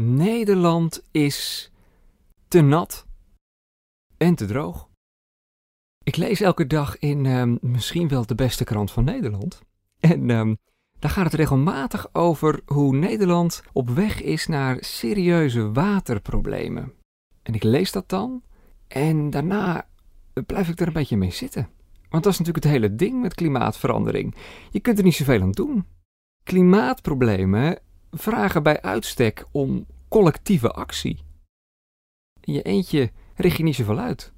Nederland is te nat en te droog. Ik lees elke dag in ehm, misschien wel de beste krant van Nederland. En ehm, daar gaat het regelmatig over hoe Nederland op weg is naar serieuze waterproblemen. En ik lees dat dan en daarna blijf ik er een beetje mee zitten. Want dat is natuurlijk het hele ding met klimaatverandering. Je kunt er niet zoveel aan doen. Klimaatproblemen vragen bij uitstek om collectieve actie. In je eentje richt je niet zoveel uit.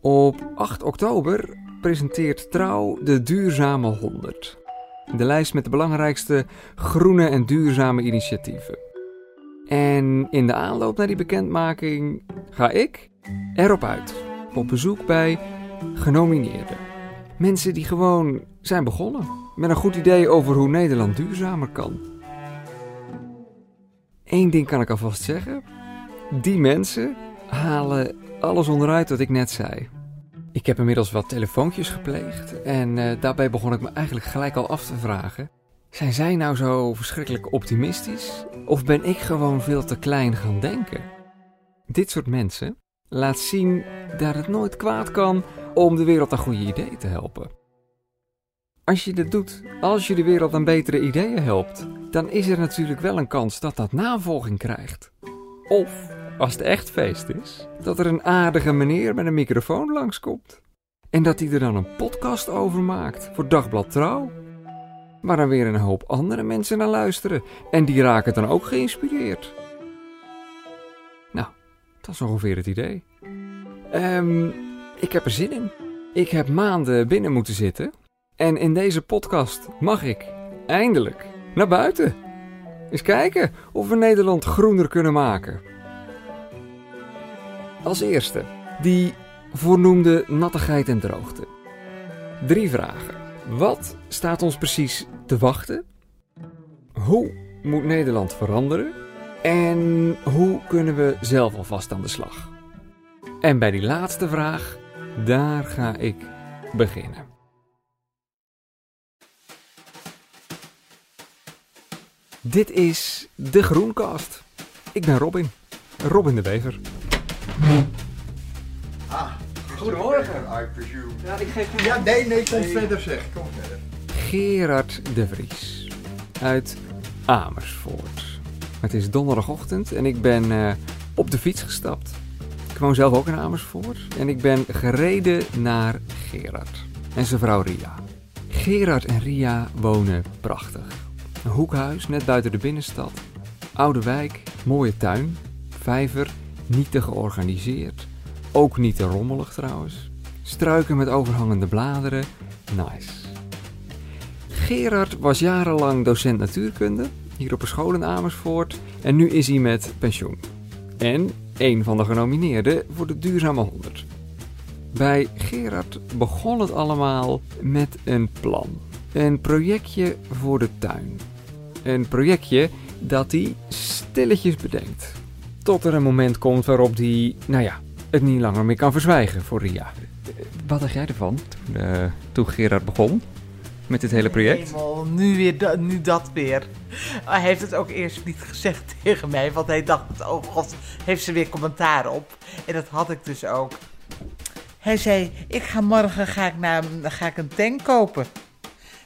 Op 8 oktober presenteert Trouw de Duurzame 100. De lijst met de belangrijkste groene en duurzame initiatieven. En in de aanloop naar die bekendmaking ga ik erop uit. Op bezoek bij genomineerden. Mensen die gewoon zijn begonnen met een goed idee over hoe Nederland duurzamer kan. Eén ding kan ik alvast zeggen. Die mensen halen alles onderuit wat ik net zei. Ik heb inmiddels wat telefoontjes gepleegd en uh, daarbij begon ik me eigenlijk gelijk al af te vragen: zijn zij nou zo verschrikkelijk optimistisch of ben ik gewoon veel te klein gaan denken? Dit soort mensen laat zien dat het nooit kwaad kan om de wereld aan goede ideeën te helpen. Als je dit doet, als je de wereld aan betere ideeën helpt, dan is er natuurlijk wel een kans dat dat navolging krijgt. Of als het echt feest is, dat er een aardige meneer met een microfoon langskomt. En dat hij er dan een podcast over maakt voor Dagblad Trouw. Waar dan weer een hoop andere mensen naar luisteren. En die raken dan ook geïnspireerd. Dat is ongeveer het idee. Um, ik heb er zin in. Ik heb maanden binnen moeten zitten. En in deze podcast mag ik eindelijk naar buiten. Eens kijken of we Nederland groener kunnen maken. Als eerste, die voornoemde nattigheid en droogte. Drie vragen. Wat staat ons precies te wachten? Hoe moet Nederland veranderen? En hoe kunnen we zelf alvast aan de slag? En bij die laatste vraag, daar ga ik beginnen. Dit is de Groenkast. Ik ben Robin. Robin de Wever. Ah, goedemorgen. I presume. Ja, ik geef Ja, nee, nee, kom verder zeg. Kom verder. Gerard de Vries uit Amersfoort. Het is donderdagochtend en ik ben uh, op de fiets gestapt. Ik woon zelf ook in Amersfoort en ik ben gereden naar Gerard en zijn vrouw Ria. Gerard en Ria wonen prachtig. Een hoekhuis net buiten de binnenstad. Oude wijk, mooie tuin, vijver niet te georganiseerd. Ook niet te rommelig trouwens. Struiken met overhangende bladeren. Nice. Gerard was jarenlang docent natuurkunde hier op een school in Amersfoort en nu is hij met pensioen. En een van de genomineerden voor de Duurzame 100. Bij Gerard begon het allemaal met een plan. Een projectje voor de tuin. Een projectje dat hij stilletjes bedenkt. Tot er een moment komt waarop hij, nou ja, het niet langer meer kan verzwijgen voor Ria. Wat dacht jij ervan toen, toen Gerard begon met dit hele project? Hemel, nu, weer nu dat weer. Hij heeft het ook eerst niet gezegd tegen mij, want hij dacht, oh god, heeft ze weer commentaar op. En dat had ik dus ook. Hij zei, ik ga morgen ga ik naar, ga ik een tank kopen.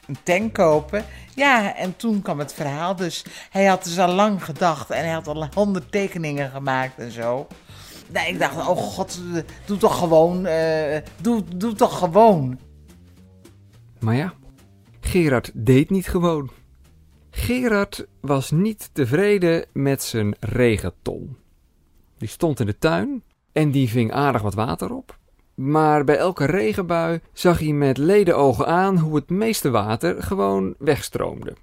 Een tank kopen? Ja, en toen kwam het verhaal. Dus hij had dus al lang gedacht en hij had al honderd tekeningen gemaakt en zo. Nee, ik dacht, oh god, doe toch gewoon. Uh, doe, doe toch gewoon. Maar ja, Gerard deed niet gewoon. Gerard was niet tevreden met zijn regenton. Die stond in de tuin en die ving aardig wat water op. Maar bij elke regenbui zag hij met ledenogen aan hoe het meeste water gewoon wegstroomde.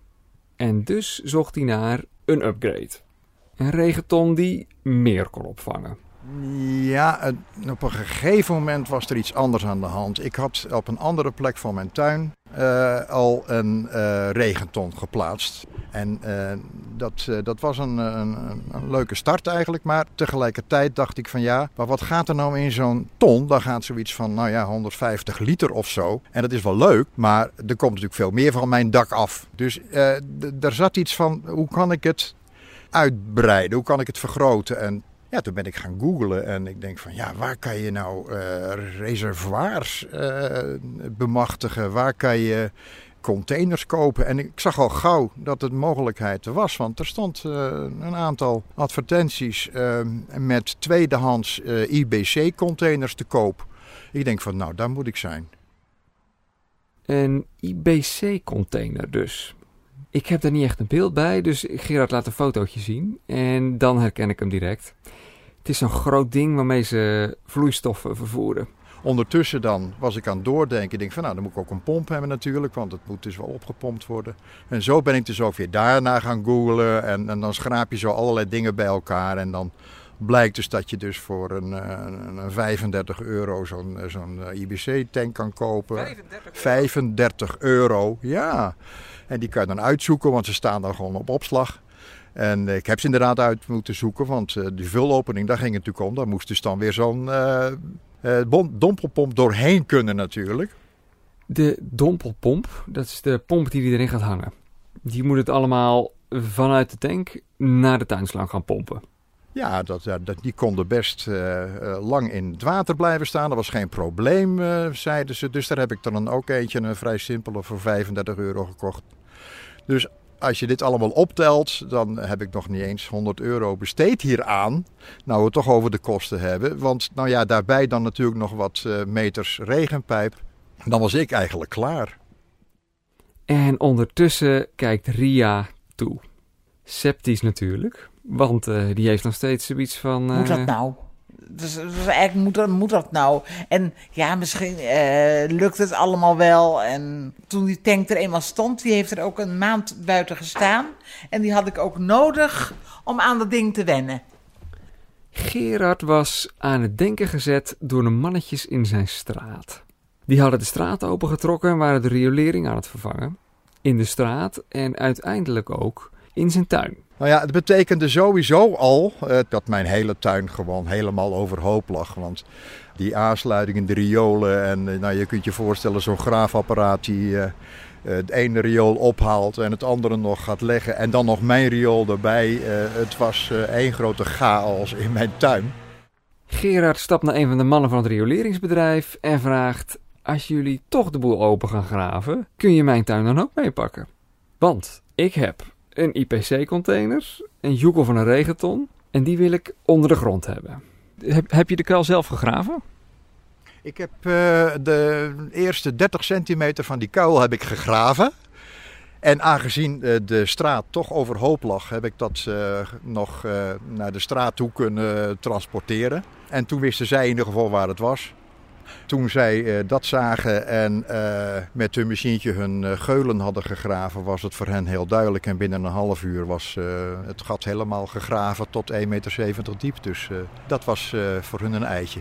En dus zocht hij naar een upgrade. Een regenton die meer kon opvangen. Ja, op een gegeven moment was er iets anders aan de hand. Ik had op een andere plek van mijn tuin al een regenton geplaatst. En dat, dat was een, een, een, leuke start eigenlijk. Maar tegelijkertijd dacht ik van ja, maar wat gaat er nou in zo'n ton? Dan gaat zoiets van nou ja, 150 liter of zo. En dat is wel leuk, maar er komt natuurlijk veel meer van mijn dak af. Dus er zat iets van hoe kan ik het uitbreiden? Hoe kan ik het vergroten? En ja, toen ben ik gaan googlen en ik denk van ja, waar kan je nou uh, reservoirs uh, bemachtigen? Waar kan je containers kopen? En ik zag al gauw dat het mogelijkheid er was, want er stond uh, een aantal advertenties met tweedehands IBC-containers te koop. Ik denk van nou, daar moet ik zijn. Een IBC-container dus. Ik heb daar niet echt een beeld bij, dus Gerard laat een fotootje zien en dan herken ik hem direct. Het is zo'n groot ding waarmee ze vloeistoffen vervoeren. Ondertussen dan was ik aan het doordenken. Ik denk van nou, dan moet ik ook een pomp hebben natuurlijk, want het moet dus wel opgepompt worden. En zo ben ik dus ook weer daarna gaan googlen en, en dan schraap je zo allerlei dingen bij elkaar en dan blijkt dus dat je dus voor een, een, een 35 euro zo'n zo'n IBC-tank kan kopen. 35 euro? 35 euro, ja. En die kan je dan uitzoeken, want ze staan dan gewoon op opslag. En ik heb ze inderdaad uit moeten zoeken, want uh, die vulopening, daar ging het natuurlijk om. Daar moest dus dan weer zo'n uh, uh, dompelpomp doorheen kunnen natuurlijk. De dompelpomp, dat is de pomp die erin gaat hangen. Die moet het allemaal vanuit de tank naar de tuinslang gaan pompen. Ja, dat, dat, die konden best lang in het water blijven staan. Dat was geen probleem, zeiden ze. Dus daar heb ik dan ook eentje, een vrij simpele, voor 35 euro gekocht. Dus als je dit allemaal optelt, dan heb ik nog niet eens 100 euro besteed hieraan. Nou, we het toch over de kosten hebben. Want nou ja, daarbij dan natuurlijk nog wat uh, meters regenpijp. Dan was ik eigenlijk klaar. En ondertussen kijkt Ria toe. Sceptisch natuurlijk, want uh, die heeft nog steeds zoiets van... Uh... Moet dat nou? Dus, dus, eigenlijk moet dat, moet dat nou. En ja, misschien uh, lukt het allemaal wel. En toen die tank er eenmaal stond, die heeft er ook een maand buiten gestaan. En die had ik ook nodig om aan dat ding te wennen. Gerard was aan het denken gezet door de mannetjes in zijn straat. Die hadden de straat opengetrokken en waren de riolering aan het vervangen. In de straat en uiteindelijk ook in zijn tuin. Nou ja, het betekende sowieso al uh, dat mijn hele tuin gewoon helemaal overhoop lag. Want die aansluitingen, de riolen en uh, nou, je kunt je voorstellen zo'n graafapparaat die uh, het ene riool ophaalt en het andere nog gaat leggen. En dan nog mijn riool erbij. het was één grote chaos in mijn tuin. Gerard stapt naar een van de mannen van het rioleringsbedrijf en vraagt... Als jullie toch de boel open gaan graven, kun je mijn tuin dan ook meepakken? Want ik heb een IPC-container, een joekel van een regenton. En die wil ik onder de grond hebben. Heb, heb je de kuil zelf gegraven? Ik heb uh, de eerste 30 centimeter van die kuil heb ik gegraven. En aangezien uh, de straat toch overhoop lag, heb ik dat uh, nog naar de straat toe kunnen transporteren. En toen wisten zij in ieder geval waar het was. Toen zij uh, dat zagen en uh, met hun machientje hun uh, geulen hadden gegraven, was het voor hen heel duidelijk. En binnen een half uur was het gat helemaal gegraven tot 1,70 meter diep. Dus dat was voor hun een eitje.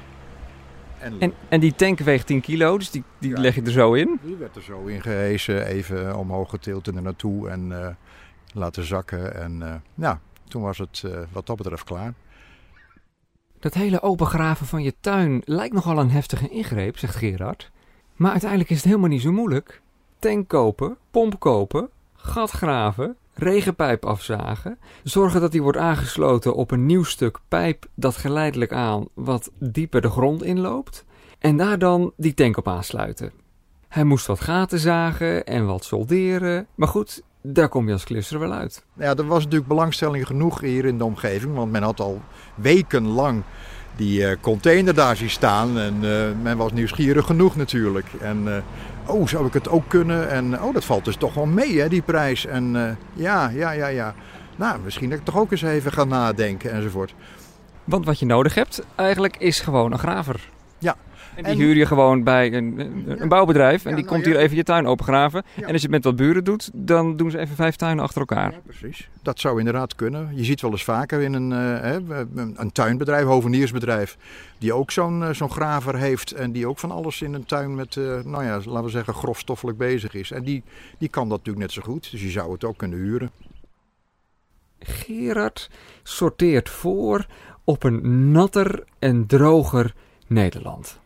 En, en, die tank weegt 10 kilo, dus die, die ja, leg je er zo in? Die werd er zo in gehezen, even omhoog getild en er naartoe en laten zakken. En ja, toen was het wat dat betreft klaar. Dat hele opengraven van je tuin lijkt nogal een heftige ingreep, zegt Gerard. Maar uiteindelijk is het helemaal niet zo moeilijk. Tank kopen, pomp kopen, gat graven, regenpijp afzagen, zorgen dat die wordt aangesloten op een nieuw stuk pijp dat geleidelijk aan wat dieper de grond inloopt, en daar dan die tank op aansluiten. Hij moest wat gaten zagen en wat solderen, maar goed, daar kom je als klusser wel uit. Ja, er was natuurlijk belangstelling genoeg hier in de omgeving. Want men had al wekenlang die uh, container daar zien staan. En uh, men was nieuwsgierig genoeg natuurlijk. En uh, oh, zou ik het ook kunnen? En oh, dat valt dus toch wel mee, hè, die prijs. En ja, ja, ja, ja. Nou, misschien dat ik toch ook eens even ga nadenken enzovoort. Want wat je nodig hebt eigenlijk is gewoon een graver. En die huur je gewoon bij een, een, bouwbedrijf. En Ja, die nou komt ja. hier even je tuin opengraven. Ja. En als je het met wat buren doet, dan doen ze even vijf tuinen achter elkaar. Ja, precies. Dat zou inderdaad kunnen. Je ziet wel eens vaker in een, eh, hè, een, een tuinbedrijf, hoveniersbedrijf, die ook zo'n eh, zo'n graver heeft en die ook van alles in een tuin met, eh, nou ja, laten we zeggen, grofstoffelijk bezig is. En die, die kan dat natuurlijk net zo goed, dus je zou het ook kunnen huren. Gerard sorteert voor op een natter en droger Nederland.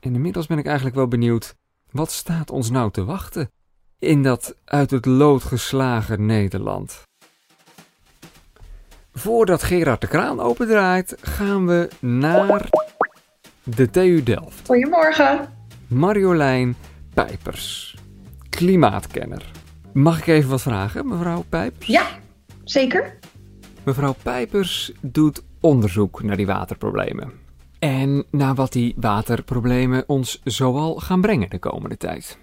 En inmiddels ben ik eigenlijk wel benieuwd, wat staat ons nou te wachten in dat uit het lood geslagen Nederland? Voordat Gerard de kraan opendraait, gaan we naar de TU Delft. Goedemorgen. Marjolein Pijpers, klimaatkenner. Mag ik even wat vragen, mevrouw Pijpers? Ja, zeker. Mevrouw Pijpers doet onderzoek naar die waterproblemen. En naar wat die waterproblemen ons zoal gaan brengen de komende tijd.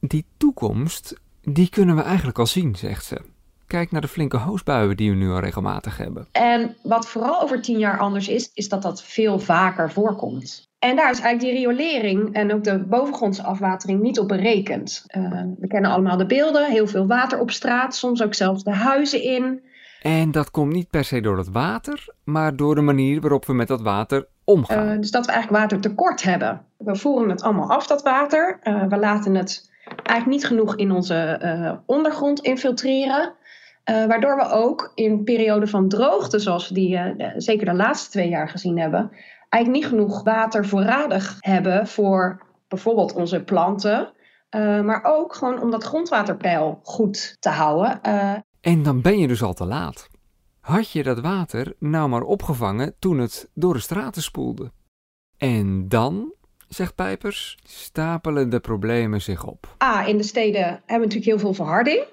Die toekomst, die kunnen we eigenlijk al zien, zegt ze. Kijk naar de flinke hoosbuien die we nu al regelmatig hebben. En wat vooral over tien jaar anders is, is dat dat veel vaker voorkomt. En daar is eigenlijk die riolering en ook de bovengrondse afwatering niet op berekend. Eh, we kennen allemaal de beelden, heel veel water op straat, soms ook zelfs de huizen in. En dat komt niet per se door het water, maar door de manier waarop we met dat water omgaan. Eh, dus dat we eigenlijk watertekort hebben. We voeren het allemaal af, dat water. Eh, we laten het eigenlijk niet genoeg in onze eh, ondergrond infiltreren. Waardoor we ook in perioden van droogte, zoals we die zeker de laatste twee jaar gezien hebben, eigenlijk niet genoeg water voorradig hebben voor bijvoorbeeld onze planten. Maar ook gewoon om dat grondwaterpeil goed te houden. En dan ben je dus al te laat. Had je dat water nou maar opgevangen toen het door de straten spoelde? En dan, zegt Pijpers, stapelen de problemen zich op. A, in de steden hebben we natuurlijk heel veel verharding.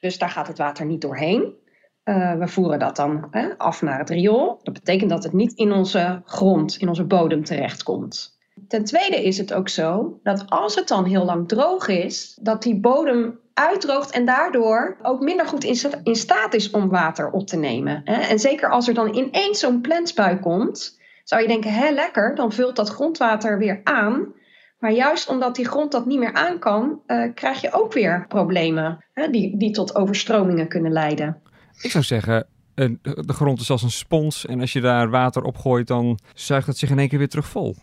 Dus daar gaat het water niet doorheen. Eh, we voeren dat dan hè, af naar het riool. Dat betekent dat het niet in onze grond, in onze bodem terechtkomt. Ten tweede is het ook zo dat als het dan heel lang droog is, dat die bodem uitdroogt en daardoor ook minder goed in, sta- in staat is om water op te nemen. En zeker als er dan ineens zo'n plensbui komt, zou je denken, hé lekker, dan vult dat grondwater weer aan. Maar juist omdat die grond dat niet meer aan kan, eh, krijg je ook weer problemen die, die tot overstromingen kunnen leiden. Ik zou zeggen, de grond is als een spons en als je daar water op gooit, dan zuigt het zich in één keer weer terug vol.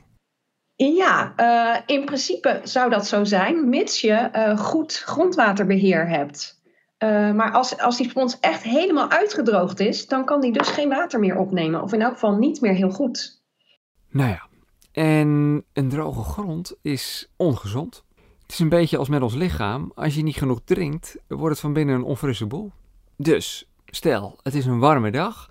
Ja, eh, in principe zou dat zo zijn, mits je eh, goed grondwaterbeheer hebt. Eh, maar als, als die spons echt helemaal uitgedroogd is, dan kan die dus geen water meer opnemen. Of in elk geval niet meer heel goed. Nou ja, en een droge grond is ongezond. Het is een beetje als met ons lichaam. Als je niet genoeg drinkt, wordt het van binnen een onfrisse boel. Dus, stel, het is een warme dag.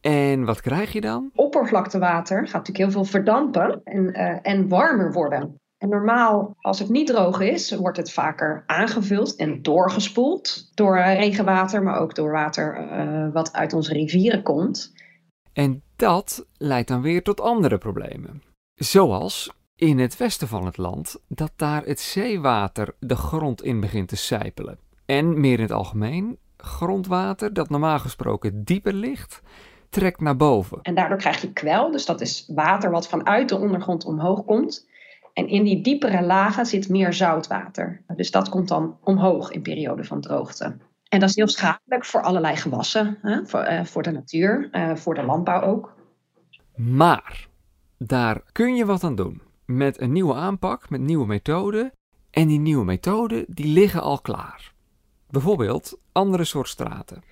En wat krijg je dan? Oppervlaktewater gaat natuurlijk heel veel verdampen en, eh, en warmer worden. En normaal, als het niet droog is, wordt het vaker aangevuld en doorgespoeld. Door eh, regenwater, maar ook door water eh, wat uit onze rivieren komt. En dat leidt dan weer tot andere problemen. Zoals in het westen van het land, dat daar het zeewater de grond in begint te sijpelen. En meer in het algemeen, grondwater dat normaal gesproken dieper ligt, trekt naar boven. En daardoor krijg je kwel, dus dat is water wat vanuit de ondergrond omhoog komt. En in die diepere lagen zit meer zoutwater. Dus dat komt dan omhoog in perioden van droogte. En dat is heel schadelijk voor allerlei gewassen, hè? Voor, eh, voor de natuur, eh, voor de landbouw ook. Maar daar kun je wat aan doen. Met een nieuwe aanpak, met nieuwe methoden. En die nieuwe methoden, die liggen al klaar. Bijvoorbeeld andere soort straten.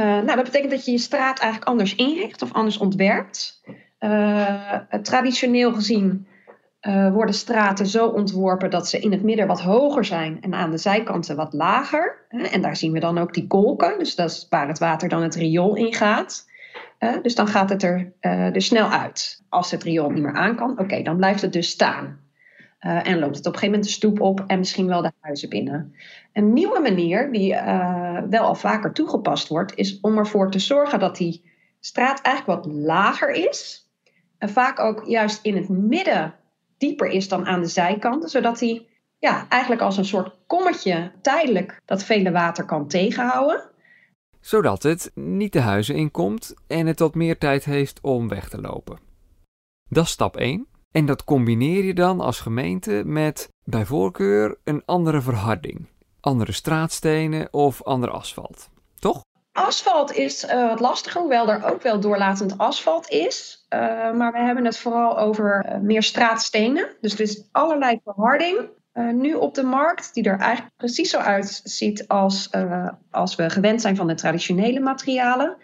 Eh, nou, dat betekent dat je je straat eigenlijk anders inricht of anders ontwerpt. Eh, traditioneel gezien eh, worden straten zo ontworpen dat ze in het midden wat hoger zijn en aan de zijkanten wat lager. En daar zien we dan ook die kolken, dus dat is waar het water dan het riool ingaat. Dus dan gaat het er, er snel uit. Als het riool niet meer aan kan, oké, dan blijft het dus staan. Eh, en loopt het op een gegeven moment de stoep op en misschien wel de huizen binnen. Een nieuwe manier, die eh, wel al vaker toegepast wordt, is om ervoor te zorgen dat die straat eigenlijk wat lager is. En vaak ook juist in het midden dieper is dan aan de zijkanten, zodat die ja, eigenlijk als een soort kommetje tijdelijk dat vele water kan tegenhouden. Zodat het niet de huizen inkomt en het wat meer tijd heeft om weg te lopen. Dat is stap 1. En dat combineer je dan als gemeente met bij voorkeur een andere verharding. Andere straatstenen of ander asfalt. Toch? Asfalt is uh, wat lastiger, hoewel er ook wel doorlatend asfalt is. Uh, maar we hebben het vooral over uh, meer straatstenen. Dus er is allerlei verharding nu op de markt, die er eigenlijk precies zo uitziet als, als we gewend zijn van de traditionele materialen.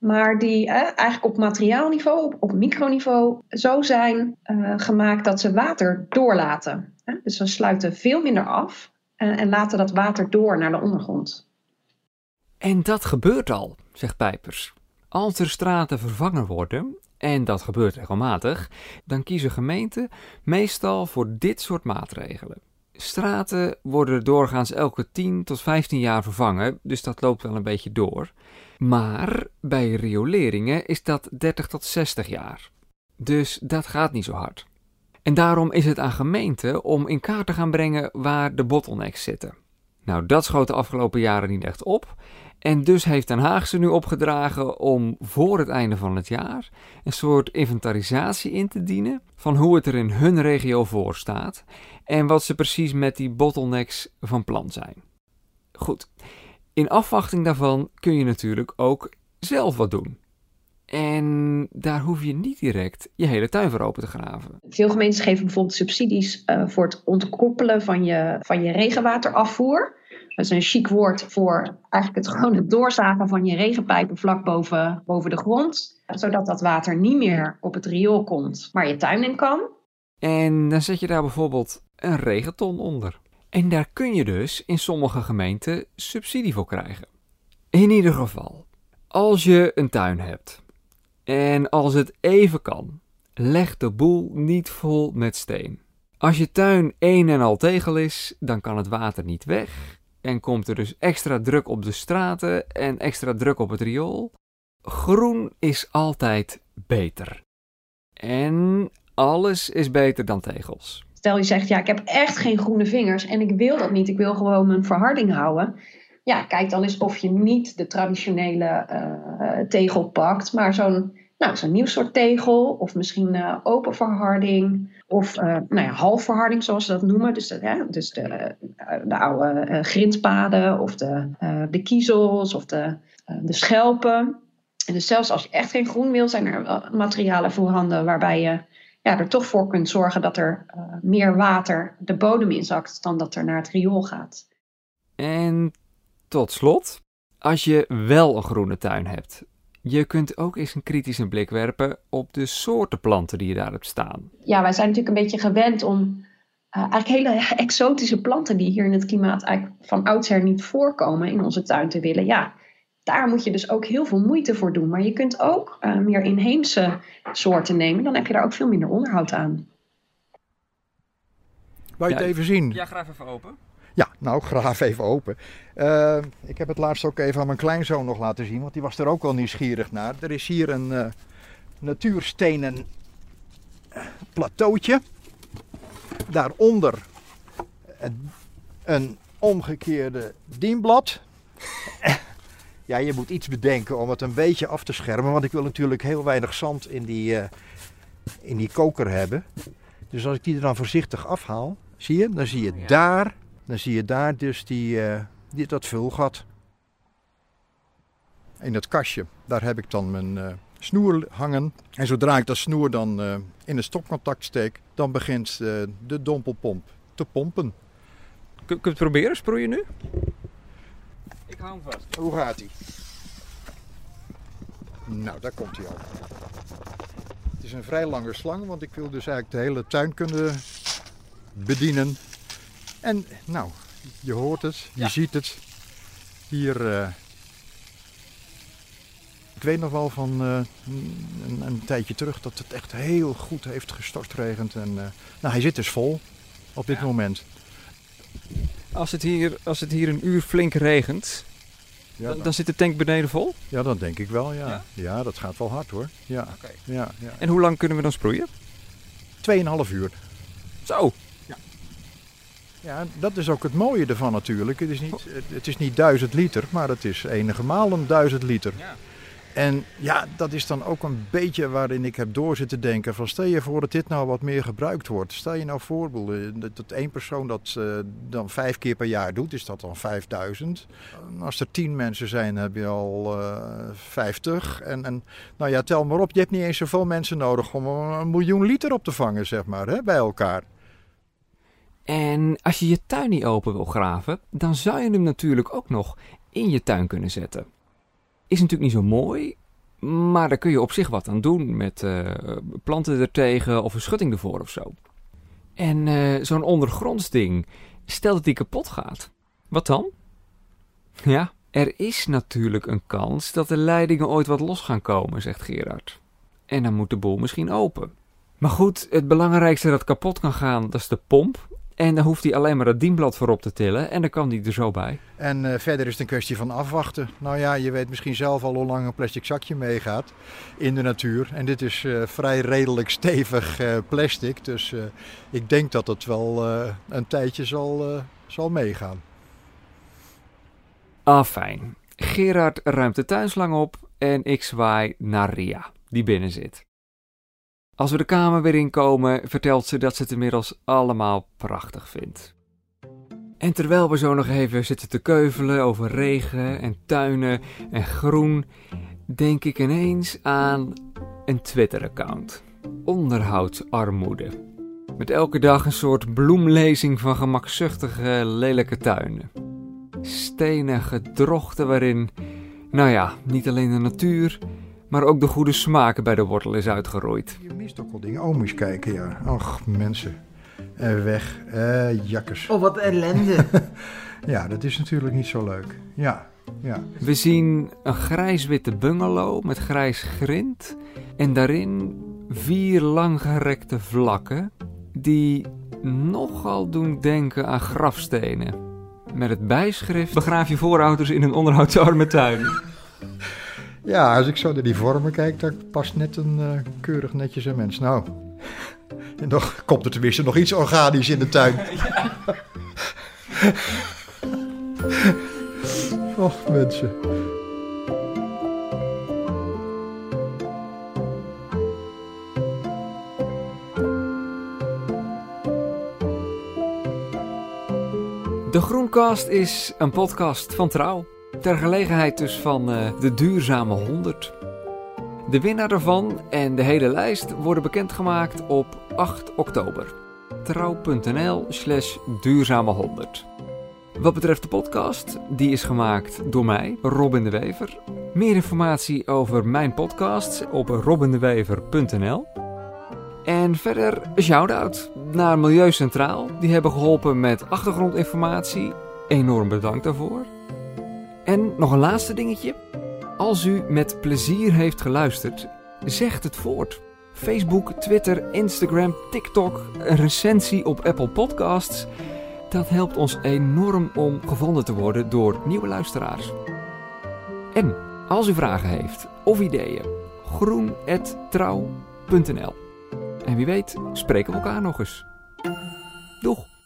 Maar die eigenlijk op materiaalniveau, op, op microniveau, zo zijn gemaakt dat ze water doorlaten. Dus ze sluiten veel minder af en laten dat water door naar de ondergrond. En dat gebeurt al, zegt Pijpers. Als er straten vervangen worden, en dat gebeurt regelmatig, dan kiezen gemeenten meestal voor dit soort maatregelen. Straten worden doorgaans elke 10 tot 15 jaar vervangen, dus dat loopt wel een beetje door. Maar bij rioleringen is dat 30 tot 60 jaar. Dus dat gaat niet zo hard. En daarom is het aan gemeenten om in kaart te gaan brengen waar de bottlenecks zitten. Nou, dat schoot de afgelopen jaren niet echt op. En dus heeft Den Haag ze nu opgedragen om voor het einde van het jaar een soort inventarisatie in te dienen van hoe het er in hun regio voor staat en wat ze precies met die bottlenecks van plan zijn. Goed, in afwachting daarvan kun je natuurlijk ook zelf wat doen. En daar hoef je niet direct je hele tuin voor open te graven. Veel gemeentes geven bijvoorbeeld subsidies uh, voor het ontkoppelen van je, van je regenwaterafvoer. Dat is een chic woord voor eigenlijk het gewoon het doorzagen van je regenpijpen vlak boven, boven de grond. Zodat dat water niet meer op het riool komt, maar je tuin in kan. En dan zet je daar bijvoorbeeld een regenton onder. En daar kun je dus in sommige gemeenten subsidie voor krijgen. In ieder geval, als je een tuin hebt en als het even kan, leg de boel niet vol met steen. Als je tuin een en al tegel is, dan kan het water niet weg en komt er dus extra druk op de straten en extra druk op het riool. Groen is altijd beter. En alles is beter dan tegels. Stel je zegt, ja, ik heb echt geen groene vingers en ik wil dat niet. Ik wil gewoon mijn verharding houden. Ja, kijk dan eens of je niet de traditionele uh, tegel pakt, maar zo'n nou, zo'n nieuw soort tegel of misschien uh, open verharding of uh, nou ja, halfverharding zoals ze dat noemen. Dus de, dus de, eh, de oude grindpaden of de, de kiezels of de, de schelpen. En dus zelfs als je echt geen groen wil, zijn er materialen voorhanden waarbij je ja, er toch voor kunt zorgen dat er meer water de bodem inzakt dan dat er naar het riool gaat. En tot slot, als je wel een groene tuin hebt, je kunt ook eens een kritische blik werpen op de soorten planten die je daar hebt staan. Ja, wij zijn natuurlijk een beetje gewend om uh, eigenlijk hele exotische planten die hier in het klimaat eigenlijk van oudsher niet voorkomen in onze tuin te willen. Ja, daar moet je dus ook heel veel moeite voor doen. Maar je kunt ook uh, meer inheemse soorten nemen. Dan heb je daar ook veel minder onderhoud aan. Wou je het even zien? Ja, graag even open. Ja, nou, graaf even open. Uh, ik heb het laatst ook even aan mijn kleinzoon nog laten zien, want die was er ook wel nieuwsgierig naar. Er is hier een uh, natuurstenen plateautje. Daaronder een, een omgekeerde dienblad. Ja, je moet iets bedenken om het een beetje af te schermen, want ik wil natuurlijk heel weinig zand in die, uh, in die koker hebben. Dus als ik die er dan voorzichtig afhaal, zie je, dan zie je ja. daar dan zie je daar dus die, uh, die, dat vulgat. In het kastje, daar heb ik dan mijn uh, snoer hangen. En zodra ik dat snoer dan in een stopcontact steek, dan begint de dompelpomp te pompen. Kun, kun je het proberen, sproeien nu? Ik hou hem vast. Hoe gaat hij? Nou, daar komt hij al. Het is een vrij lange slang, want ik wil dus eigenlijk de hele tuin kunnen bedienen en nou, je hoort het, je ja. ziet het. Hier, uh, ik weet nog wel van uh, een, een, tijdje terug dat het echt heel goed heeft gestortregend. En uh, nou, hij zit dus vol op dit ja. moment. Als het, hier, als het hier een uur flink regent, ja, dan, dan, zit de tank beneden vol? Ja, dat denk ik wel, ja. Ja, ja dat gaat wel hard hoor. Ja. Okay. Ja, ja. En hoe lang kunnen we dan sproeien? Tweeënhalf uur. Zo, ja, dat is ook het mooie ervan natuurlijk. Het is niet, het is niet duizend liter, maar het is enige malen duizend liter. Ja. En ja, dat is dan ook een beetje waarin ik heb door zitten denken. Van stel je voor dat dit nou wat meer gebruikt wordt. Stel je nou voor dat, één persoon dat uh, dan vijf keer per jaar doet, is dat dan 5000. Als er tien mensen zijn, heb je al uh, eh, 50. En, en nou ja, tel maar op, je hebt niet eens zoveel mensen nodig om een miljoen liter op te vangen, zeg maar, hè, bij elkaar. En als je je tuin niet open wil graven, dan zou je hem natuurlijk ook nog in je tuin kunnen zetten. Is natuurlijk niet zo mooi, maar daar kun je op zich wat aan doen met uh, planten ertegen of een schutting ervoor of zo. En uh, zo'n ondergronds ding, stel dat die kapot gaat. Wat dan? Ja, er is natuurlijk een kans dat de leidingen ooit wat los gaan komen, zegt Gerard. En dan moet de boel misschien open. Maar goed, het belangrijkste dat kapot kan gaan, dat is de pomp. En dan hoeft hij alleen maar het dienblad voorop te tillen en dan kan hij er zo bij. En uh, verder is het een kwestie van afwachten. Nou ja, je weet misschien zelf al hoe lang een plastic zakje meegaat in de natuur. En dit is uh, vrij redelijk stevig uh, plastic. Dus ik denk dat het wel een tijdje zal, zal meegaan. Ah, fijn. Gerard ruimt de tuinslang op en ik zwaai naar Ria, die binnen zit. Als we de kamer weer inkomen, vertelt ze dat ze het inmiddels allemaal prachtig vindt. En terwijl we zo nog even zitten te keuvelen over regen en tuinen en groen, denk ik ineens aan een Twitter-account. Onderhoudsarmoede. Met elke dag een soort bloemlezing van gemakzuchtige, lelijke tuinen. Stenen gedrochten waarin, nou ja, niet alleen de natuur, maar ook de goede smaak bij de wortel is uitgeroeid. Je mist ook wel dingen. Oh, moet je kijken, ja. Och, mensen. Uh, weg. Uh, jakkers. Oh, wat ellende. ja, dat is natuurlijk niet zo leuk. Ja, ja. We zien een grijs-witte bungalow met grijs grind. En daarin vier langgerekte vlakken die nogal doen denken aan grafstenen. Met het bijschrift: Begraaf je voorouders in een onderhoudsarme tuin. Ja, als ik zo naar die vormen kijk, dan past net een uh, keurig netjes een mens. Nou, en nog komt er tenminste nog iets organisch in de tuin. Och, mensen. De Groenkast is een podcast van Trouw. Ter gelegenheid dus van uh, de Duurzame 100. De winnaar daarvan en de hele lijst worden bekendgemaakt op 8 oktober. Trouw.nl slash duurzame 100. Wat betreft de podcast, die is gemaakt door mij, Robin de Wever. Meer informatie over mijn podcast op robindewever.nl. En verder een shout-out naar Milieu Centraal. Die hebben geholpen met achtergrondinformatie. Enorm bedankt daarvoor. En nog een laatste dingetje. Als u met plezier heeft geluisterd, zegt het voort. Facebook, Twitter, Instagram, TikTok, een recensie op Apple Podcasts. Dat helpt ons enorm om gevonden te worden door nieuwe luisteraars. En als u vragen heeft of ideeën, groen.trouw.nl. En wie weet, spreken we elkaar nog eens. Doeg!